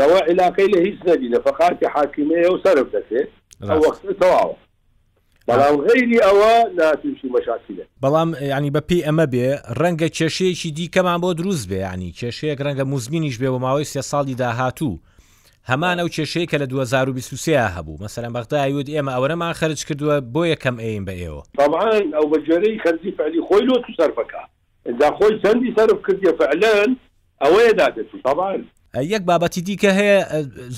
ئەوە عیلاقەی لە هیچ نەبی نەفەقاتی حاکمیە و سەرف دەکرێ ئەو ڕاست وەختە تەواوە ڕاست بەڵام غەیری ئەوە نا توشی مەشاکیلە. بەڵام یانی بە پێی ئەمە بێ ڕەنگە کێشەیەکی دیکەمان بۆ دروست بێ یانی کێشەیەک ڕەنگە موزمینیش بێ بۆ ماوەی سێ ساڵی داهاتوو هەمان ئەو کێشەی کە لە دوو هەزار و بیست و سێ هەبوو مەسەلەن بەغدا ئەیوت ئێمە ئەوەنەمان خەرج کردووە بۆیە کەم ئەیەین بە ئێوە. تەبعەن ئەو بە گوێرەی خەرجی فعلی خۆی لۆت و سەرفەکە. جا خۆی چەندی سەرف کردیە فعلەن ئەوەیە داکەتو تەبان. یەک بابەتی دیکە هەیە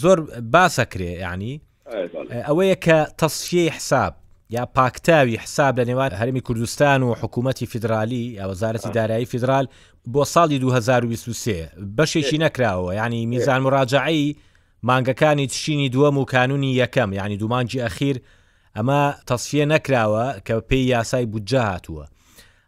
زۆر باس ئەکرێ یانی ئەوەیە کە تەسفیەی حساب یا پاکتاوی حساب لە نێوان هەرمی کوردستان و حکوومەتی فیدراالی یا وەزارەتی دارایی فیدرال بۆ ساڵی 2023 بەشێکی نەکراوە ینی میزان مراجعی مانگەکانی تشینی دووەم و کانونی یەکەم ینی دومانجی ئەخیر ئەمە تەسفیە نەکراوە کە پێی یاسای بودجە هاتووە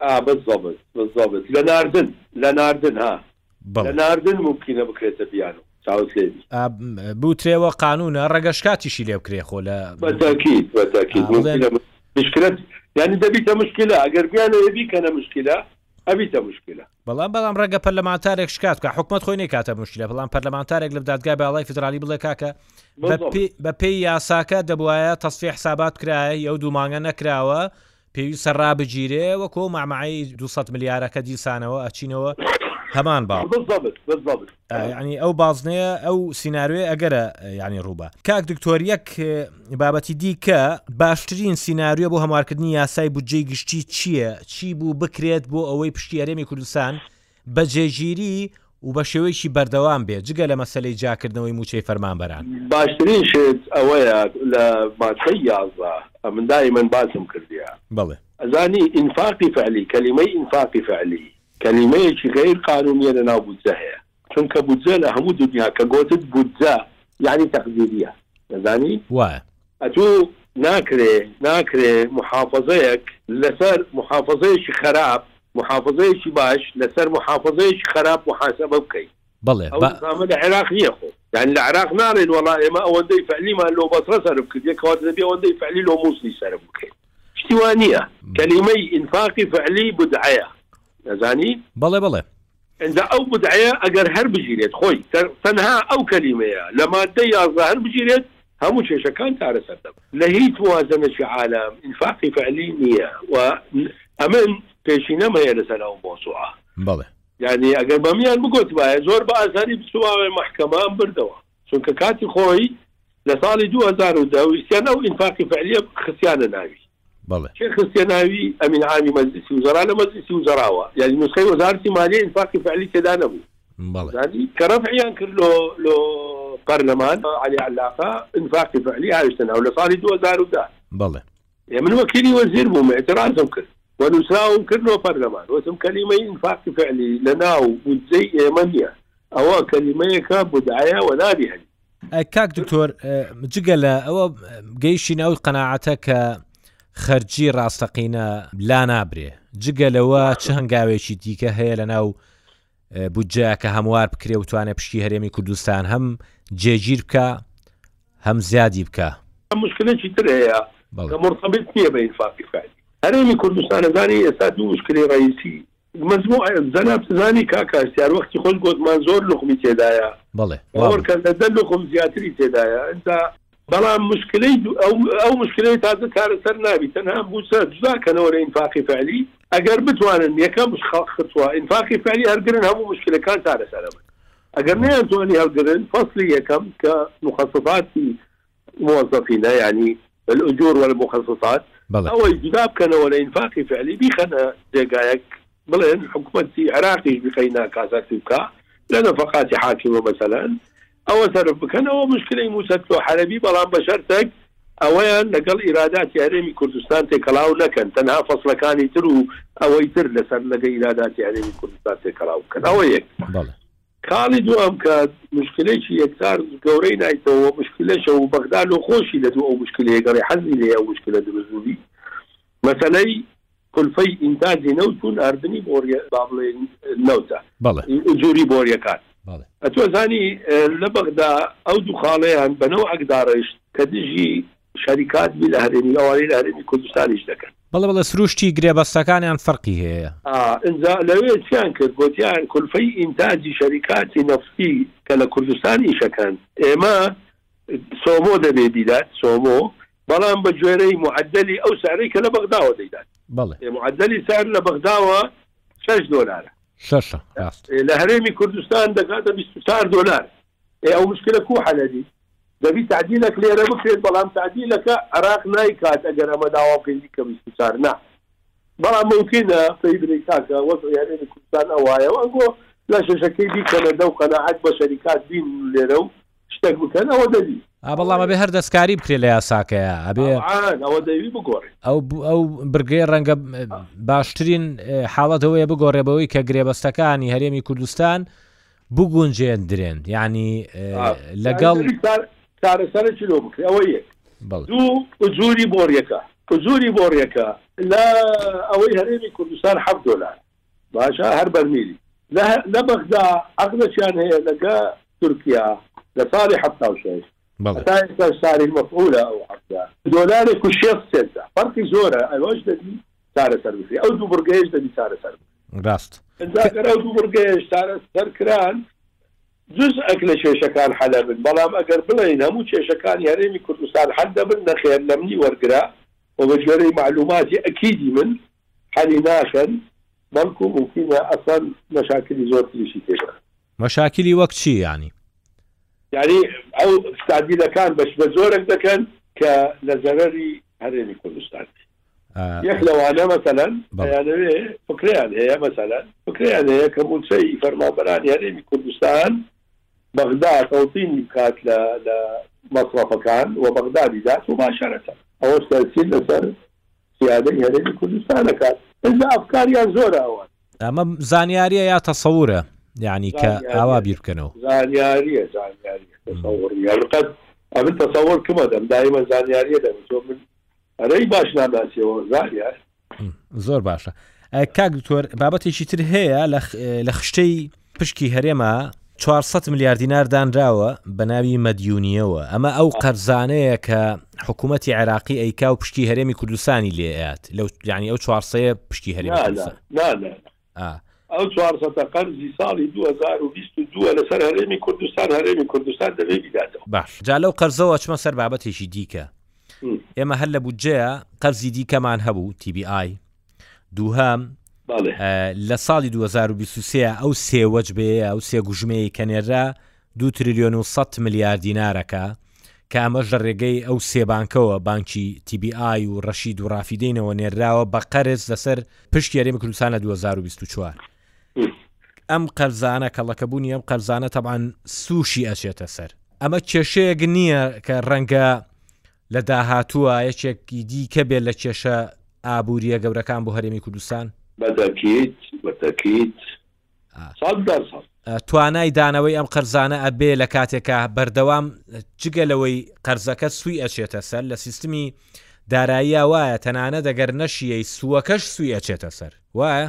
ئا بزەبت بزەبت لە ناردن لە ناردن ها لە بەڵێ. ناردن مومکینە بکرێتە بیانوو چاوت لێ بی. ئا بوترێوە قانونە ڕەگە شکاتیشی لێ بکرێ خۆ لە بە مومکین تاکید بە ئا تاکید بڵێن مومکینە مشکلەت یانی دەبیتە مشکلە ئەگەر بیانەوێ بیکەنە مشکلە ئەبیتە مشکلە. بەڵام بەڵام ڕەگە پەرلەمانتارێک شکات بکا حکومەت خۆی نەیکاتە مشکلە بەڵام پەرلەمانتارێک لە دادگای باڵای فیدراڵی بڵێ کاکە بە بزەبت. پێی بە پێی یاساکە دەبوایە تەسفیە حسابات بکرایە ی ئەو دوو مانگە نەکراوە پێویستە ڕابگیرێ وەکۆ مەعمەعەی دوو سەد ملیارەکە دیسانەوە ئەچینەوە هەمان باڵ. بالضبط بالضبط. یەعنی ئەو بازنەیە ئەو سینارۆیە ئەگەرە یەعنی ڕووبا. کاک دکتۆر یەک بابەتی دیکە باشترین سیناریۆ بۆ هەموارکردنی یاسای بودجەی گشتی چییە چی بوو بکرێت بۆ ئەوەی پشکی هەرێمی کوردستان بە جێگیری و بە شێوەیەکی بەردەوام بێت، جگە لە مەسەلەی جیاکردنەوەی مووچەی فەرمانبەران. باشترین شت ئەوەیە لە ماددەی یازدە، ئەمن دایمەن باسم کردیە. بەڵێ. ئەزانی ئینفاقی فعلی، کەلیمەی ئینفاقی فعلی کەلیمەیەکی غەیر قانونیە لە ناو بودجە هەیە، چونکە بودجە لە هەموو دونیا کە گۆتت بودجە یانی تەقدیریە دەزانی. وایە. ئەتوو ناکرێ ناکرێ موحافەزەیەک لەسەر موحافەزەیەکی خەراپ موحافەزەیەکی باش لەسەر موحافەزەیەکی خەراپ موحاسەبە بکەی بەڵێ ئەو با. نزامە لە عێراق نیە خۆ یانی لە عێراق ناڵێن وەڵا ئێمە ئەوەندەی فەعلیمان لۆ بەسڕە سەرف کردیە کەواتە دەبی ئەوەندەی فەعلی لۆ موسڵی سەرف بکەین شتی وا نیە کەلیمەی ئینفاقی فەعلی بودعەیە دەزانی. بەڵێ بەڵێ. ئینجا ئەو بدعەیە ئەگەر هەر بگیرێت خۆی تەنها ئەو کەلیمەیە لە ماددەی یازدە هەر بگیرێت هەموو کێشەکان چارەسەر دەبن. لە هیچ موازەنەکی عالەم ئینفاقی فعلی نییە و ئەمن پێشینەم هەیە لەسەر ئەو مەوزوعە. بەڵێ. یانی ئەگەر بەمنیان بگۆتبایە زۆر بە ئازاری بچوماوەێ مەحکەمەم بردەوە. چونکە کاتی خۆی لە ساڵی دوو هەزار و دە ویستیان ئەو ئینفاقی فعلیە خستیانە ناوی بەڵێ. کێ خستیە ناوی ئەمین عامی مەجلیسی وزەڕا لە مەجلیسی وزەڕاوە یانی نوسخەی وەزارەتی مالیە ئینفاقی فعلی تێدا نەبوو بەڵێ. زانی کە رەفعیان کرد لۆ لۆ پەرلەمان عەلی عەللاقە ئینفاقی فعلی هاویشتە ناو لە ساڵی دوو هەزار و دە. بەڵێ. ئێ من وەکیلی وەزیر بووم ئیعترازم کرد و نووسراوم کرد لۆ پەرلەمان وتم کەلیمەی ئینفاقی فعلی لە ناو بودجەی ئێمە نیە ئەوە کەلیمەیەکە بودعەیە و نابهێنین. کاک دکتۆر جگە لە ئەوە گەیشتینە ئەو قەناعەتە کە خەرجی ڕاستەقینە لانابرێ جگە لەوە چ هەنگاوێکی دیکە هەیە لە ناو بودجەیەکە هەموار بکرێ و بتوانێ پشکی هەرێمی کوردستان هەم جێگیر بکا هەم زیادی بکا. موشکلەیەکی تر هەیە کە مورتەبیت نیە بە ئینفاقی فەرد هەرێمی کوردستان ئەزانی ئێستا دوو موشکلەی ڕەئیسی مەجموعە زەنەب ئەزانی کاک هەستیار وەختی خۆی گۆتمان زۆر لوقمی تێدایە بەڵێ وەڕکە لە دە لوقم زیاتری تێدایە ئینجا بەڵام موشکلەی دوو ئەو ئەو موشکلەی تازە چارەسەر نابی تەنها بوچە جودا کەنەوە لە ئینفاقی فەعلی ئەگەر بتوانن یەکەم خەڵک خسوە ئینفاقی فەعلی هەلگرن هەموو موشکلەکان چارەسەر ئەبن ئەگەر نەیانتوانی هەلگرن فەسلی یەکەم کە موخەسساتی موەزەفینە یانی الأجور والمخصصات بەڵێ. ئەوەی جودا بکەنەوە لە ئینفاقی فەعلی بیخەنە جێگایەک بڵێن حکومەتی عێراقیش بخەینە کاساتیوکا لە نەفەقاتی حاکمە مەسەلەن ئەوە سەرف بکەنەوە مشکلەی موسەدکەو حەلەبی بەڵام بەشەرتەک ئەوەیان لەگەڵ ئیراداتی هەرێمی کوردستان تێکەڵاو نەکەن تەنها فەسڵەکانی تر و ئەوەی تر لەسەر لەگە ئیراداتی هەرێمی کوردستان تێکەڵاو بکەن ئەوە یەک خاڵی دووەم کە مشکلەیەکی یەکجار گەورەی نایتەوە مشکلەشە و بەغدا نوخۆشی لە دوو ئەو مشکلەیە گەڵی حەزی لێ ئەو مشکلە دروست بووبی مەسەلەی کلفەی ئینتاجی نەوت و ناردنی بۆڕیە با بڵێین نەوتە بەڵێ. ئجوری بۆریەکان. بەڵێ. ئەتو ئەزانی لە بەغدا ئەو دوو خاڵەیان بە نەوعەک داڕێشت کە دژی شەریکات بی لە هەرێمی ئەوانەی لە هەرێمی کوردستان ئیش دەکەن. بەڵێ بەڵێ سروشتی گرێبەستەکانیان فەرقی هەیە. ئا ئنجا لەوێ چیان کرد گۆتیان کلفەی ئینتاجی شەریکاتی نەفتی کە لە کوردستان ئیشەکەن ئێمە سۆمۆ دەبێ بیدات سۆمۆ بەڵام بە گوێرەی معدلی ئەو سعرەی کە لە بەغداوە دەیدات بەڵێ ئێ معدلی سعر لە بەغداوە شەش دۆلارە شەشە ڕاست ئێ لە هەرێمی کوردستان دەکاتە 24 دۆلار ئێ ئەو مشکلە کو حەلەدی دەبی تعدیلەک لێرە بکرێت بەڵام تعدیلەکە عراق نایکات ئەگەر ئەمە داوا بکەین بیکە 24 نا بەڵام ممکنە پێی بری کاکە وەز هەرێمی کوردستان ئەوایە و ئەنگۆ لە شەشەکەی بیکەنە دە و قەناعەت بە شەریکات بین لێرە و شتێک بکەن ئەوە دەبی بەڵام ئەبێ هەر دەستکاری بکرێت لە یاساکەیە ئەبێ ئەوە دەوی بگۆڕێ ئەو ئەو برگەی ڕەنگە باشترین حاڵەتەوەیە بگۆڕێ بەوەی کە گرێبەستەکانی هەرێمی کوردستان بگونجێن درێن ینی لەگەڵ کارەسەرە چلۆ بکرێ ئەوە یەک دوو ئجووری بۆڕیەکە ئجووری بۆڕیەکە لە ئەوەی هەرێمی کوردستان حەب دۆلار باشە هەر بەرمیلی لە لە بەغدا عەقدەکیان هەیە لەگە تورکیا لە ساڵی حەفتا و شەش بەڵێ هەتا ئێستاش ساری مەفعولە ئەو عەقدە دۆلارێک و شێست سێنتە فەرقی زۆرە ئەوەش دەبی چارەسەر بکرێ ئەو دوو بڕگەیەش دەبی چارەسەر بکرێ ڕاست ئینجا گەر ئەو دوو بڕگەیەش چارەسەر کران جزئەک لە کێشەکان حەلە بن بەڵام ئەگەر بڵێین هەموو کێشەکانی هەرێمی کوردستان حەل دەبن نەخێر لەمنی وەرگرە و بە گوێرەی مەعلووماتی ئەکیدی من حەلی ناکەن بەڵکو مومکینە ئەسڵەن مەشاکلی زۆرتریشی تێدابێت. مەشاکلی وەک چی یانی؟ یانی ئەو ستادیلەکان بەش بە جۆرەک دەکەن کە لە زەرەری هەرێمی کوردستان بێت یەک لەوانە مەسەلەن دەیانەوێ فکرەیان هەیە مەسەلەن فکرەیان هەیە کە مووچەی فەرمانبەرانی هەرێمی کوردستان بەغدا تەوتینی بکات لە لە مەسرەفەکان و بەغدادی دات و باشەرەکە ئەوەش تەسیر لەسەر پیادەی هەرێمی کوردستان ئەکات ئینجا ئەفکاریان زۆرە ئەوان. ئەمە زانیاریە یا تەسەورە یانی کە ئاوا بیر بکەنەوە. زانیاریە زانیاریە تەسەور نیە ئەلقەت ئەمن تەسەور کمە دەم دایمە زانیاریە دەم تۆ من ئەرێی باش نامناسیەوە زانیار. زۆر باشە کاک دکتۆر بابەتێکی تر هەیە لە خشتەی. پشکی هەرێمە چوار سەد ملیار دینار دانراوە بە ناوی مەدیونیەوە ئەمە ئەو قەرزانەیە کە حکوومەتی عێراقی ئەیکا و پشکی هەرێمی کوردستانی لێات لەو یعنی ئەو چوارسەیە پشکی هەرێمی ئەو چوارسەتە قەرزی ساڵی 2022 لەسەر هەرێمی کوردستان هەرێمی کوردستان دەبێ بیداتەوە باش جا لەو قەرزەوە چمە سەر بابەتێکی دیکە ئێمە هەر لە بودجەیە قەرزی دیکەمان هەبوو TBI دووهام لە ساڵی 2023 ئەو سێ وەجبەیە ئەو سێ گوژمەیە کە نێرا دو تریلیۆن و 100 ملیار دینارەکە کە ئەمەش لە ڕێگەی ئەو سێبانکەوە بانکی TBI و ڕەشید و ڕافیدەینەوە نێراوە بە قەرز لەسەر پشت یاریمە کوردستان لە 2024 ئەم قەرزانە کەڵەکەبوونی ئەم قەرزانە تەبان سوشی ئەچێتە سەر ئەمە کێشەیەک نییە کە ڕەنگە لە داهاتووە یەکێکی دیکە بێت لە کێشە ئابوورییە گەورەکان بۆ هەرێمی کوردستان؟ بەتەکید بەتەکید سەد دەر سەد. توانای دانەوەی ئەم قەرزانە ئەبێ لە کاتێکا بەردەوام جگە لەوەی قەرزەکەت سوی ئەچێتە سەر لە سیستمی داراییا وایە تەنانەت ئەگەر نەشیەی سوەکەش سوی ئەچێتە سەر وایە؟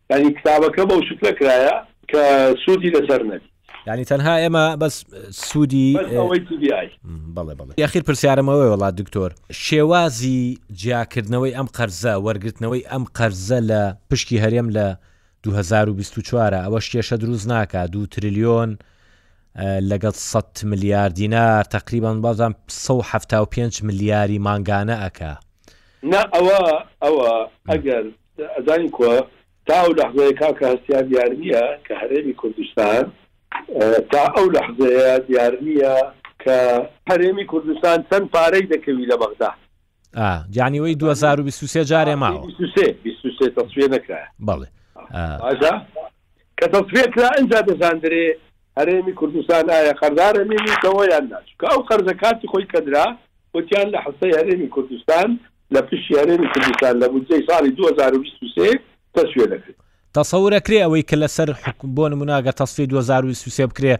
یانی کتابەکە بەو شکلە کرایە کە سوودی لەسەر نەبیت. یانی تەنها ئێمە بەس سوودی. بەس ئەوەی تیبی ئای. بەڵێ بەڵێ یەخیر پرسیارم ئەوەیە وەڵا دکتۆر شێوازی جیاکردنەوەی ئەم قەرزە وەرگرتنەوەی ئەم قەرزە لە پشکی هەرێم لە دوو هەزار و بیست و چوار ئەوەش کێشە دروست ناکا دوو ترلیۆن لەگەڵ سەد ملیار دینار تقریبان بازان سە و حەفتا و پێنج ملیاری مانگانە ئەکا. نا ئەوە ئەوە ئەگەر ئەزانی کوا تا ئەو لەحزەیە کاکە هەستیار دیار نییە کە هەرێمی کوردستان تا ئەو لەحزەیە دیار نییە کە هەرێمی کوردستان چەند پارەی دەکەوی لە بەغدا ئا یانی وەی دوو هەزار و بیست و سێ جارێ ماوە بیست و سێ بیست و سێ تەسفیە نەکرایە بەڵێ باشە کە تەسفیە کرا ئینجا دەزاندرێ هەرێمی کوردستان ئایا قەردارە مێنیتەوە یان نا چونکە ئەو قەرزە کاتی خۆی کە درا وتیان لە حەسەی هەرێمی کوردستان لە پشتی هەرێمی کوردستان لە بودجەی ساڵی دوو هەزار و بیست و سێ تەسویە دەکرێت. تەسەور ئەکرێ ئەوەی کە لەسەر بۆ نمونە ئەگەر تەسفیەی دوو هەزار و بیست و سێ بکرێ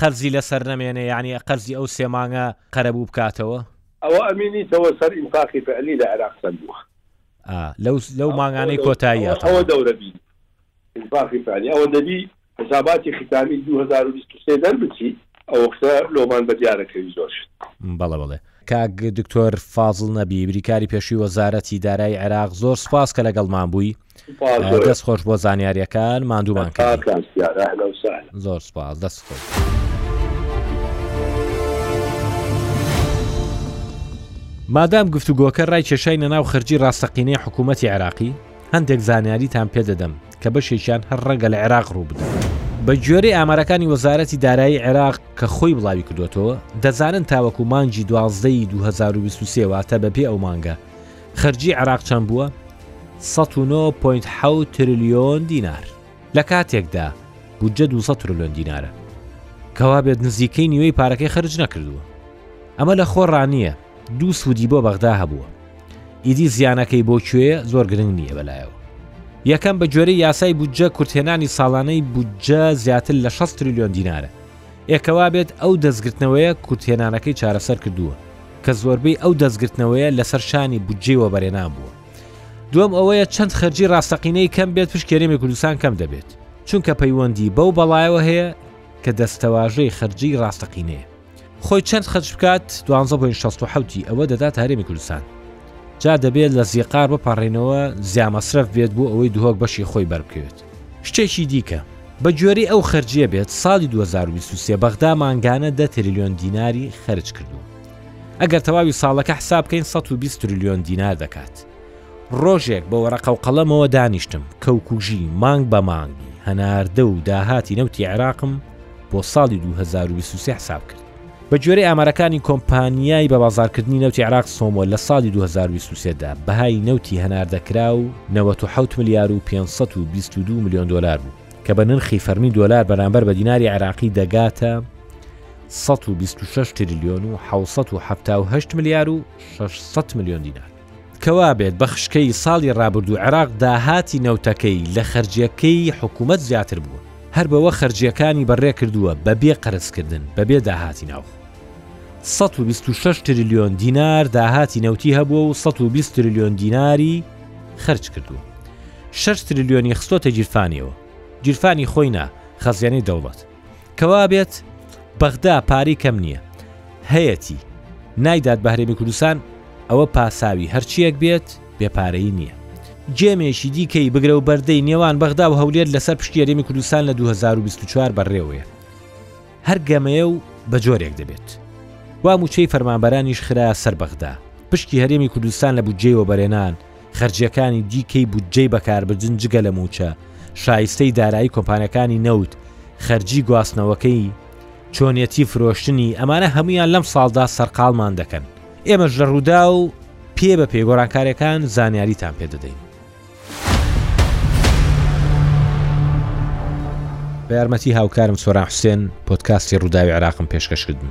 قەرزی لەسەر نەمێنێ یانی قەرزی ئەو سێ مانگە قەرەبوو بکاتەوە؟ ئەوە ئەمینیتەوە سەر ئینفاقی فعلی لە عێراق چەند بووە؟ ئا لەو مانگانەی کۆتاییە تەوە. ئەوە دەورە بینی ئینفاقی فعلی ئەوە دەبی حساباتی ختامی دوو هەزار و بیست و سێ دەربچیت ئەوەختە لۆمان بەدیارەکەوی زۆر شت. بەڵێ بەڵێ کاک دکتۆر فازڵ نەبی بریکاری پێشوی وەزارەتی دارای عێراق زۆر سوپاس کە لەگەڵمان بووی دەست خۆش بۆ زانیاریەکان ماندوومان کردی زۆر سوپاس دەست خۆش. مادام گفتوگۆکە ڕای کێشای نەناو خەرجی ڕاستەقینەی حکوومەتی عێراقی هەندێک زانیاریتان پێدەدەم کە بەشێکیان هەر ڕەنگە لە عێراق ڕووبدەن. بەگوێرەی ئامارەکانی وەزارەتی دارایی عێراق کە خۆی بڵاویکردووەتەوە، دەزانن تاوەکو مانگی دوازدە ی دوو هەزار و بیست و سێ واتە بەپێ ئەو مانگە، خەرجی عێراق چەند بووە؟ سەد و نۆ پۆینت حەوت ترلیۆن دینار. لە کاتێکدا بودجە دوو سەد ترلیۆن دینارە. کەوابێت نزیکەی نیوەی پارەکەی خەرج نەکردووە. ئەمە لەخۆڕا نییە. دوو سوودی بۆ بەغدا هەبووە ئیدی زیانەکەی بۆ کوێیە زۆر گرنگ نییە بەلایەوە یەکەم بە گوێرەی یاسای بودجە کورتێنانی ساڵانەی بودجە زیاتر لە 6 تریلیۆن دینارە ئێکەوا بێت ئەو دەستگرتنەوەیە کورتێنانەکەی چارەسەر کردووە کە زۆربەی ئەو دەستگرتنەوەیە لەسەر شانی بودجەی وەبەرێنان بووە دوم ئەوەیە چەند خەرجی ڕاستەقینەی کەم بێت پشت کێرێمی کوردستان کەم دەبێت چونکە پەیوەندی بەو بەڵایەوە هەیە کە دەستەواژەی خەرجی ڕاستەقینەیە خۆی چەند خەرج بکات 12.67 ی ئەوە دەدات هەرێمی کوردستان جا دەبێت لە زیقار بپەڕێنەوە زیامەسرەف بێت بۆ ئەوەی دهۆک بەشی خۆی بەربکەوێت شتێکی دیکە بە گوێرەی ئەو خەرجیە بێت ساڵی 2023 بەغدا مانگانە دە تریلیۆن دیناری خەرج کردووە ئەگەر تەواوی ساڵەکە حساب بکەین 120 تریلیۆن دینار دەکات ڕۆژێک بە وەرەقەو قەڵەمەوە دانیشتم کەوکوژی مانگ بە مانگی هەناردە و داهاتی نەوتی عێراقم بۆ ساڵی دوو هەزار و بیست و سێ حساب کرد. بە گوێرەی ئامارەکانی کۆمپانیای بە بازاڕکردنی نەوتی عێراق سۆمۆ لە ساڵی دوو هەزار و بیست و سێ دا بەهای نەوتی هەناردەکراو نەوەد و حەوت ملیار و پێنج سەد و بیست و دوو ملیۆن دۆلار بوو کە بە نرخی فەرمی دۆلار بەرامبەر بە دیناری عێراقی دەگاتە سەد و بیست و شەش تریلیۆن و حەوت سەد و حەفتا و هەشت ملیار و شەش سەد ملیۆن دینار. کەوا بێت بە خشکەی ساڵی ڕابردوو عێراق داهاتی نەوتەکەی لە خەرجیەکەی حکومەت زیاتر بووە هەر بەوە خەرجیەکانی بەڕێ کردووە بە بێ قەرز کردن بە بێ داهاتی ناوخۆ سەد و بیست و شەش تریلیۆن دینار داهاتی نەوتی هەبووە و سەد و بیست تریلیۆن دیناری خەرج کردووە شەش تریلیۆنی خستۆتە گیرفانیەوە گیرفانی خۆی نا خەزیێنەی دەوڵەت کەوابێت بەغدا پارەی کەم نییە هەیەتی نایدات بە هەرێمی کوردستان ئەوە پاساوی هەرچیەک بێت بێپارەی نییە گێمێکی دیکەی بگرە و بەردەی نێوان بەغدا و هەولێر لەسەر پشتی هەرێمی کوردستان لە 2024 بەڕێوەیە هەر گەمەیە و بە جۆرێک دەبێت وا موچەی فەرمانبەرانیش خراە سەر بەغدا پشکی هەرێمی کوردستان لە بودجێەوە بەرێنان خەرجیەکانی دیکەی بودجەی بەکاربردن جگە لە موچە شایستەی دارایی کۆمپانەکانی نەوت خەرجی گواستنەوەکەی چۆنیەتی فرۆشتنی ئەمانە هەمویان لەم ساڵدا سەرقالمان دەکەن ئێمەش لە ڕوودا و پێ بە پێگۆرانکارەکان زانیاریتان پێ دەدەین بە یارمەتی هاوکارم سۆران حوسێن پۆتکاستی ڕووداوی عراقم پێشکەشکردن